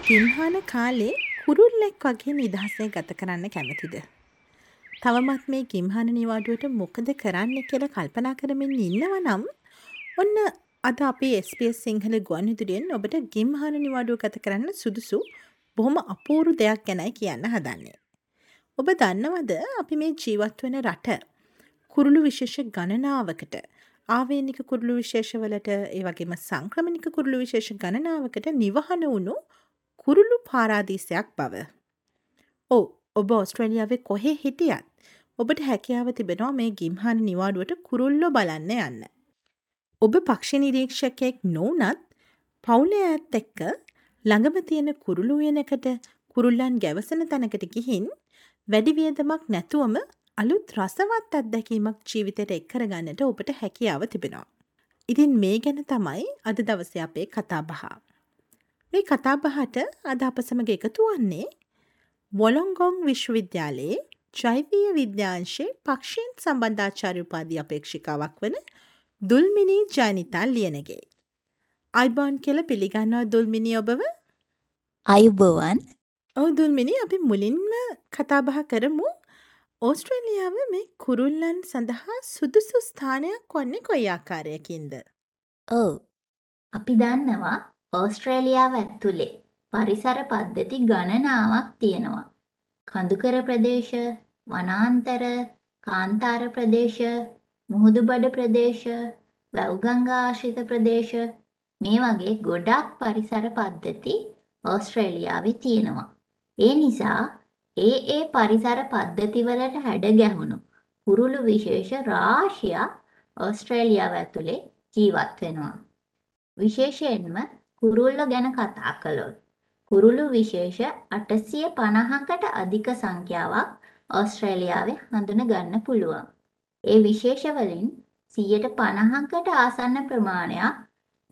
ගිම්හාන කාලේ කුරුල්ලෙක් වගේ නිදහසේ ගත කරන්න කැමතිද? තවමත් මේ ගිම්හාන නිවාඩුවට මොකද කරන්න කියලා කල්පනා කරමින් ඉන්නව නම් ඔන්න අද අපේ SBS සිංහල ගුවන්විදුලියෙන් ඔබට ගිම්හාන නිවාඩුව ගත කරන්න සුදුසු බොහොම අපූරු දෙයක් ගැනයි කියන්න හදන්නේ. ඔබ දන්නවද අපි මේ ජීවත් වෙන රට කුරුළු විශේෂ ගණනාවකට ආවේනික කුරුළු විශේෂවලට ඒ වගේම සංක්‍රමණික කුරුළු විශේෂ ගණනාවකට නිවහන වුණු කුරුළු පාරාදීසයක් බව. ඕ ඔබ ඔස්ට්‍රේලියාවේ කොහේ හිටියත් ඔබට හැකියාව තිබෙනවා මේ ගිම්හන් නිවාඩුවට කුරුල්ලො බලන්න යන්න. ඔබ පක්ෂ නිරීක්ෂකයෙක් නොවනත් පවුල ඇත් එක්ක ළඟම තියෙන කුරුළු උයනකට කුරුල්ලන් ගැවසන තැනකට ගිහින් වැඩිවියදමක් නැතුවම අලුත් රසවත් අත්දැකීමක් ජීවිතයට එක්කර ගන්නට ඔබට හැකියාව තිබෙනවා. ඉතින් මේ ගැන තමයි අද දවස අපේ කතාබහ. මේ කතාබහට අද අප සමඟ එකතු වන්නේ වොලොංගොං විශ්වවිද්‍යාලයේ ජෛවීය විද්‍යාංශයේ පක්ෂීන් සම්බන්ධාචාර්ය උපාධි අපේක්ෂිකාවක් වන දුල්මිනී ජයනිතා ලියනගේ. අයිබෝන් කියල පිළිගන්නවා දුල්මිනි ඔබව අයුබෝවන් ඔව දුල්මිනි අපි මුලින්ම කතාබහ කරමු ඕස්ට්‍රේලියාව මේ කුරුල්ලන් සඳහා සුදුසු ස්ථානයක් වන්නේ කොයි ආකාරයකින්ද. ඔව් අපි දන්නවා ඕස්ට්‍රේලියාව ඇතුලේ පරිසර පද්ධති ගණනාවක් තියෙනවා. කඳුකර ප්‍රදේශ, වනාන්තර, කාන්තාර ප්‍රදේශ, මුහුදුබඩ ප්‍රදේශ, වැව්ගංගා ආශ්‍රිත ප්‍රදේශ මේ වගේ ගොඩක් පරිසර පද්ධති ඕස්ට්‍රේලියාවේ තියෙනවා. ඒ නිසා ඒ ඒ පරිසර පද්ධතිවලට හැඩ ගැහුණු කුරුළු විශේෂ රාශියක් ඕස්ට්‍රේලියාව ඇතුලේ ජීවත් වෙනවා. විශේෂයෙන්ම කුරුල්ල ගැන කතා කළොත් කුරුළු විශේෂ 850කට අධික සංඛ්‍යාවක් ඕස්ට්‍රේලියාවේ හඳුන ගන්න පුළුවන්. ඒ විශේෂ වලින් 150කට ආසන්න ප්‍රමාණයක්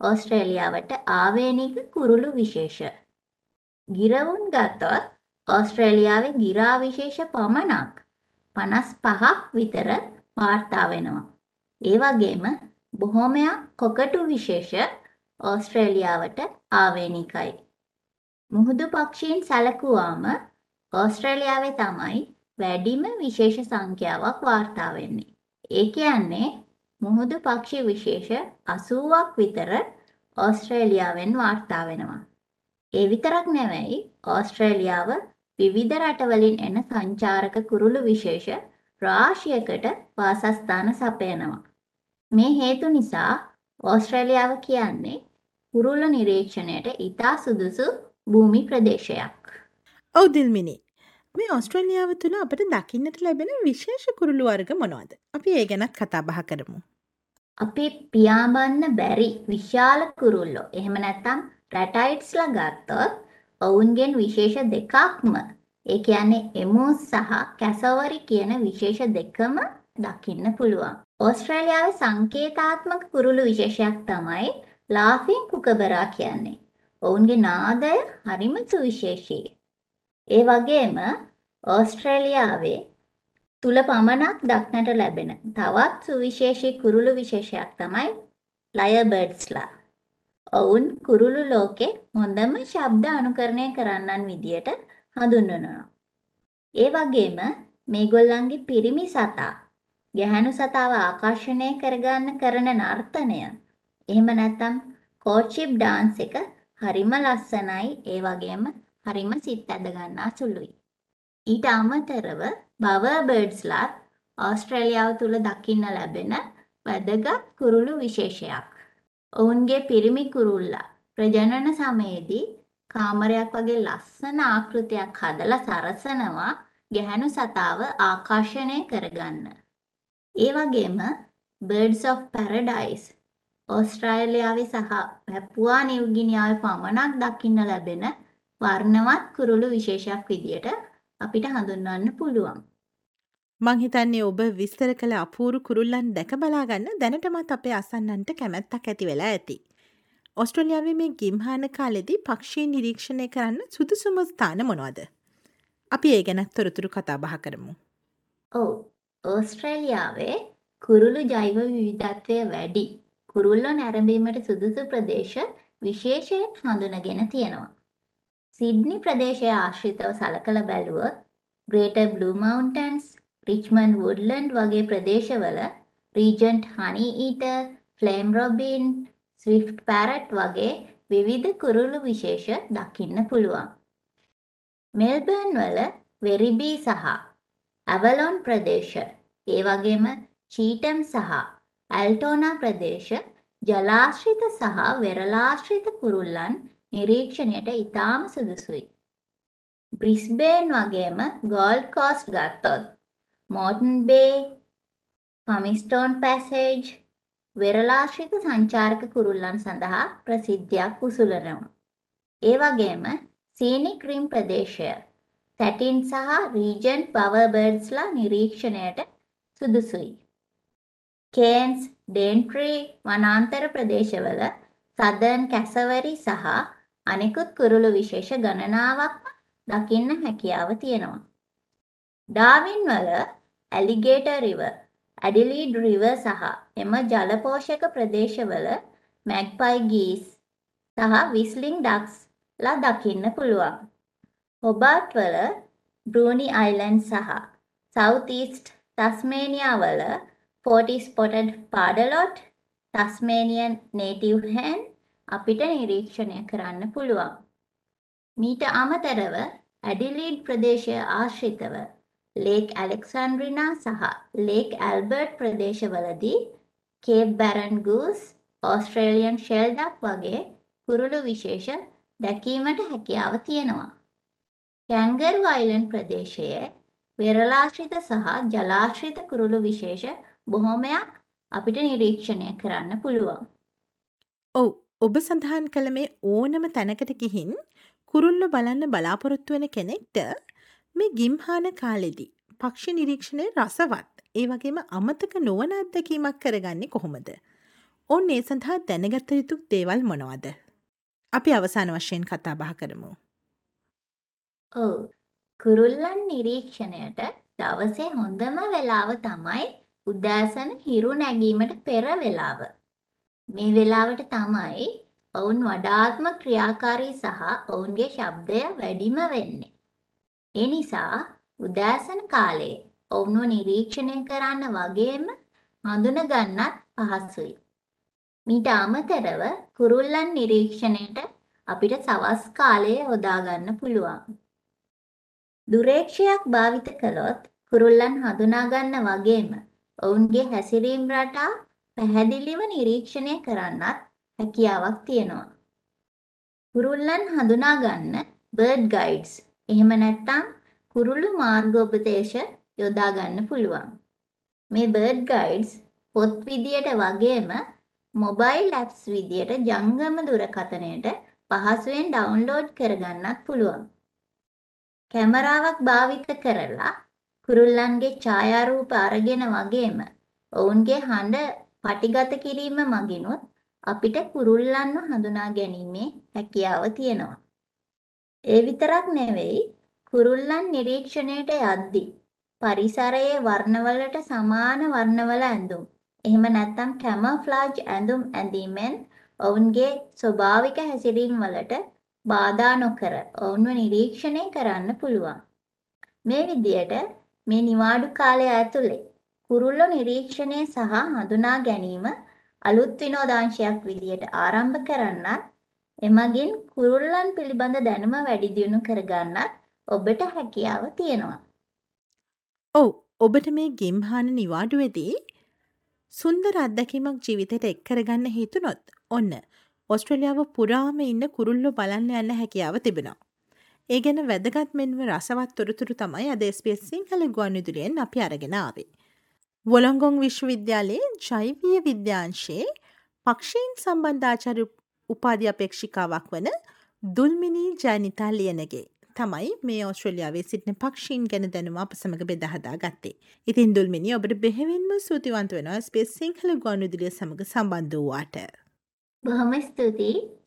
ඕස්ට්‍රේලියාවට ආවේනික කුරුළු විශේෂ. ගිරවුන් ගත්තොත් ඕස්ට්‍රේලියාවේ ගිරා විශේෂ පමණක් 55ක් විතර වාර්තා වෙනවා. ඒ වගේම බොහොමයක් කොකටු විශේෂ ඕස්ට්‍රේලියාවට ආවේනිකයි. මුහුදු පක්ෂීන් සැලකුවාම ඕස්ට්‍රේලියාවේ තමයි වැඩිම විශේෂ සංඛ්‍යාවක් වාර්තා වෙන්නේ. ඒ කියන්නේ මුහුදු පක්ෂි විශේෂ 80ක් විතර ඕස්ට්‍රේලියාවෙන් වාර්තා වෙනවා. ඒ විතරක් නෙවෙයි ඕස්ට්‍රේලියාව විවිධ රටවලින් එන සංචාරක කුරුළු විශේෂ රාශියකට වාසස්ථාන සපයනවා. මේ හේතු නිසා ඕස්ට්‍රේලියාව කියන්නේ කුරුල්ල නිරීක්ෂණයට ඉතා සුදුසු භූමි ප්‍රදේශයක්. ඔව් දිල්මිනි. මේ ඔස්ට්‍රේලියාව තුළ අපට දකින්නට ලැබෙන විශේෂ කුරුළු වර්ග මොනවද? අපි ඒ ගැනත් කතා බහ කරමු. අපි පියාඹන්න බැරි විශාල කුරුල්ලෝ එහෙම නැත්නම් රැටයිට්ස්ලා ගත්තොත් ඔවුන්ගෙන් විශේෂ දෙකක්ම ඒ කියන්නේ එමූස් සහ කැසවරි කියන විශේෂ දෙකම දකින්න පුළුවන්. ඕස්ට්‍රේලියාවේ සංකේතාත්මක කුරුළු විශේෂයක් තමයි ලාෆින් කුකබරා කියන්නේ. ඔවුන්ගේ නාදය හරිම සුවිශේෂී. ඒ වගේම ඕස්ට්‍රේලියාවේ තුල පමණක් දක්නට ලැබෙන තවත් සුවිශේෂී කුරුළු විශේෂයක් තමයි ලයබර්ඩ්ස්ලා. ඔවුන් කුරුළු ලෝකේ හොඳම ශබ්ද අනුකරණය කරන්නන් විදියට හඳුන්වනවා. ඒ වගේම මේගොල්ලන්ගේ පිරිමි සතා ගැහැණු සතාව ආකර්ෂණය කරගන්න කරන නර්තනය එහෙම නැත්නම් කෝචිප් ඩාන්ස් එක හරිම ලස්සනයි ඒ වගේම හරිම සිත් ඇද ගන්නා සුළුයි. ඊට අමතරව බවර් බර්ඩ්ස්ලාත් ඕස්ට්‍රේලියාව තුල දකින්න ලැබෙන වැදගත් කුරුළු විශේෂයක්. ඔවුන්ගේ පිරිමි කුරුල්ලා ප්‍රජනන සමයේදී කාමරයක් වගේ ලස්සන ආකෘතියක් හදලා සරසනවා ගැහැණු සතාව ආකර්ෂණය කරගන්න. ඒ වගේම Birds of Paradise ඕස්ට්‍රේලියාවේ සහ පැපුවා නිව්ගිනියාවේ පමණක් දකින්න ලැබෙන වර්ණවත් කුරුළු විශේෂයක් විදියට අපිට හඳුන්වන්න පුළුවන්. මං හිතන්නේ ඔබ විස්තර කළ අපූරු කුරුල්ලන් දැක බලාගන්න දැනටමත් අපේ අසන්නන්ට කැමැත්තක් ඇති වෙලා ඇති. ඔස්ට්‍රලියාවේ මේ ගිම්හාන කාලෙදී පක්ෂී නිරීක්ෂණය කරන්න සුදුසුම ස්ථාන මොනවද. අපි ඒ ගැනත් තොරතුරු කතා බහ කරමු. ඔව් ඕස්ට්‍රේලියාවේ කුරුළු ජෛව විවිධත්වය වැඩි කුරුල්ලෝ නැරඹීමට සුදුසු ප්‍රදේශ විශේෂයෙන් හඳුනගෙන තියෙනවා. සිඩ්නි ප්‍රදේශය ආශ්‍රිතව සලකලා බැලුවොත් greater blue mountains, Richmond woodland වගේ ප්‍රදේශවල regent honey eater, flame robin, swift parrot වගේ විවිධ කුරුළු විශේෂ දකින්න පුළුවන්. මෙල්බර්න් වල වෙරිබී සහ ඇවලොන් ප්‍රදේශ, ඒ වගේම චීටම් සහ ඇල්ටෝනා ප්‍රදේශ ජලාශ්‍රිත සහ වෙරලාශ්‍රිත කුරුල්ලන් නිරීක්ෂණයට ඉතාම සුදුසුයි. බ්‍රිස්බේන් වගේම ගෝල්ඩ් කෝස්ට් ගත්තොත් මෝටන් බේ, පමිස්ටෝන් පැසේජ් වෙරලාශ්‍රිත සංචාරක කුරුල්ලන් සඳහා ප්‍රසිද්ධියක් උසුලනවා. ඒ වගේම සීනික් රිම් ප්‍රදේශය සැටින් සහ රීජන්ට් බවර්බර්ඩ්ස්ලා නිරීක්ෂණයට සුදුසුයි. කේන්ස් ඩේන්ට්‍රී වනාන්තර ප්‍රදේශවල සදර්න් කැසවරි සහ අනෙකුත් කුරුළු විශේෂ ගණනාවක් දකින්න හැකියාව තියෙනවා. ඩාවින් වල ඇලිගේටර් රිවර්, ඇඩිලීඩ් රිවර් සහ එම ජලපෝෂක ප්‍රදේශවල මැග්පයි ගීස් සහ විස්ලිං ඩක්ස් ලා දකින්න පුළුවන්. හොබාට් වල බ්‍රූනි අයිලන්ඩ් සහ සවුත් ඊස්ට් ටස්මේනියා වල 40 spotted පාඩලොට් ටස්මේනියන් නේටිව් හෙන් අපිට නිරීක්ෂණය කරන්න පුළුවන්. මීට අමතරව ඇඩිලීඩ් ප්‍රදේශය ආශ්‍රිතව ලේක් ඇලෙක්සන්ඩ්‍රිනා සහ lake Albert ප්‍රදේශවලදී Cape Barren goose Australian shelduck වගේ කුරුළු විශේෂ දැකීමට හැකියාව තියෙනවා. කැන්ගරු අයිලන්ඩ් ප්‍රදේශයේ වෙරලාශ්‍රිත සහ ජලාශ්‍රිත කුරුළු විශේෂ බොහොමයක් අපිට නිරීක්ෂණය කරන්න පුළුවන්. ඔව් ඔබ සඳහන් කළ මේ ඕනම තැනකට ගිහින් කුරුල්ල බලන්න බලාපොරොත්තු වෙන කෙනෙක්ට මේ ගිම්හාන කාලෙදී පක්ෂි නිරීක්ෂණය රසවත් ඒ වගේම අමතක නොවන අත්දැකීමක් කරගන්නේ කොහොමද. ඔන්න ඒ සඳහා දැනගත යුතු දේවල් මොනවද. අපි අවසාන වශයෙන් කතා බහ කරමු. ඔව්. කුරුල්ලන් නිරීක්ෂණයට දවසේ හොඳම වෙලාව තමයි උදෑසන හිරු නැගීමට පෙර වෙලාව. මේ වෙලාවට තමයි ඔවුන් වඩාත්ම ක්‍රියාකාරී සහ ඔවුන්ගේ ශබ්දය වැඩිම වෙන්නේ. ඒ නිසා උදෑසන කාලයේ ඔවුන්ව නිරීක්ෂණය කරන්න වගේම හඳුනගන්නත් පහසුයි. මීට අමතරව කුරුල්ලන් නිරීක්ෂණයට අපිට සවස් කාලය යොදා ගන්න පුළුවන්. දුරේක්ෂයක් භාවිත කළොත් කුරුල්ලන් හඳුනා ගන්න වගේම ඔවුන්ගේ හැසිරීම් රටා පැහැදිලිව නිරීක්ෂණය කරන්නත් හැකියාවක් තියෙනවා. කුරුල්ලන් හඳුනා ගන්න බර්ඩ් ගයිඩ්ස් එහෙම නැත්නම් කුරුළු මාර්ගෝපදේශ යොදා ගන්න පුළුවන්. මේ බර්ඩ් ගයිඩ්ස් පොත් විදියට වගේම මොබයිල් ඇප්ස් විදියට ජංගම දුරකථනයට පහසුවෙන් ඩවුන්ලෝඩ් කරගන්නත් පුළුවන්. කැමරාවක් භාවිත කරලා කුරුල්ලන්ගේ ඡායාරූප අරගෙන වගේම ඔවුන්ගේ හඬ පටිගත කිරීම මගිනුත් අපිට කුරුල්ලන්ව හඳුනා ගැනීමේ හැකියාව තියෙනවා. ඒ විතරක් නෙවෙයි කුරුල්ලන් නිරීක්ෂණයට යද්දී පරිසරයේ වර්ණවලට සමාන වර්ණවල ඇඳුම් එහෙම නැත්නම් කැමෆ්ලාජ් ඇඳුම් ඇඳීමෙන් ඔවුන්ගේ ස්වභාවික හැසිරීම් වලට බාධා නොකර ඔවුන්ව නිරීක්ෂණය කරන්න පුළුවන්. මේ විදියට මේ නිවාඩු කාලය ඇතුලේ කුරුල්ලෝ නිරීක්ෂණය සහ හඳුනා ගැනීම අලුත් විනෝදාංශයක් විදියට ආරම්භ කරන්නත් එමගින් කුරුල්ලන් පිළිබඳ දැනුම වැඩි දියුණු කරගන්නත් ඔබට හැකියාව තියෙනවා. ඔව් ඔබට මේ ගිම්හාන නිවාඩුවේදී සුන්දර අත්දැකීමක් ජීවිතයට එක් කරගන්න හිතුනොත් ඔන්න ඔස්ට්‍රලියාව පුරාම ඉන්න කුරුල්ලෝ බලන්න යන්න හැකියාව තිබෙනවා. ඒ ගැන වැදගත් මෙන්ම රසවත් තොරතුරු තමයි අද SBS සිංහල ගුවන්විදුලියෙන් අපි අරගෙන ආවේ. වොලොංගොන් විශ්වවිද්‍යාලයේ ජෛවීය විද්‍යාංශයේ පක්ෂීන් සම්බන්ධාචාර්ය උපාධි අපේක්ෂිකාවක් වන දුල්මිනී ජයනිතා ලියනගේ තමයි මේ ඔස්ට්‍රලියාවේ සිටින පක්ෂීන් ගැන දැනුම අප සමඟ බෙදහදා ගත්තේ. ඉතින් දුල්මිනි ඔබට බෙහෙවින්ම සූතිවන්ත වෙනවා ස්පේස් සිංහල ගොනුදිලිය සමඟ සම්බන්ධ වූවාට. බොහොම ස්තුතියි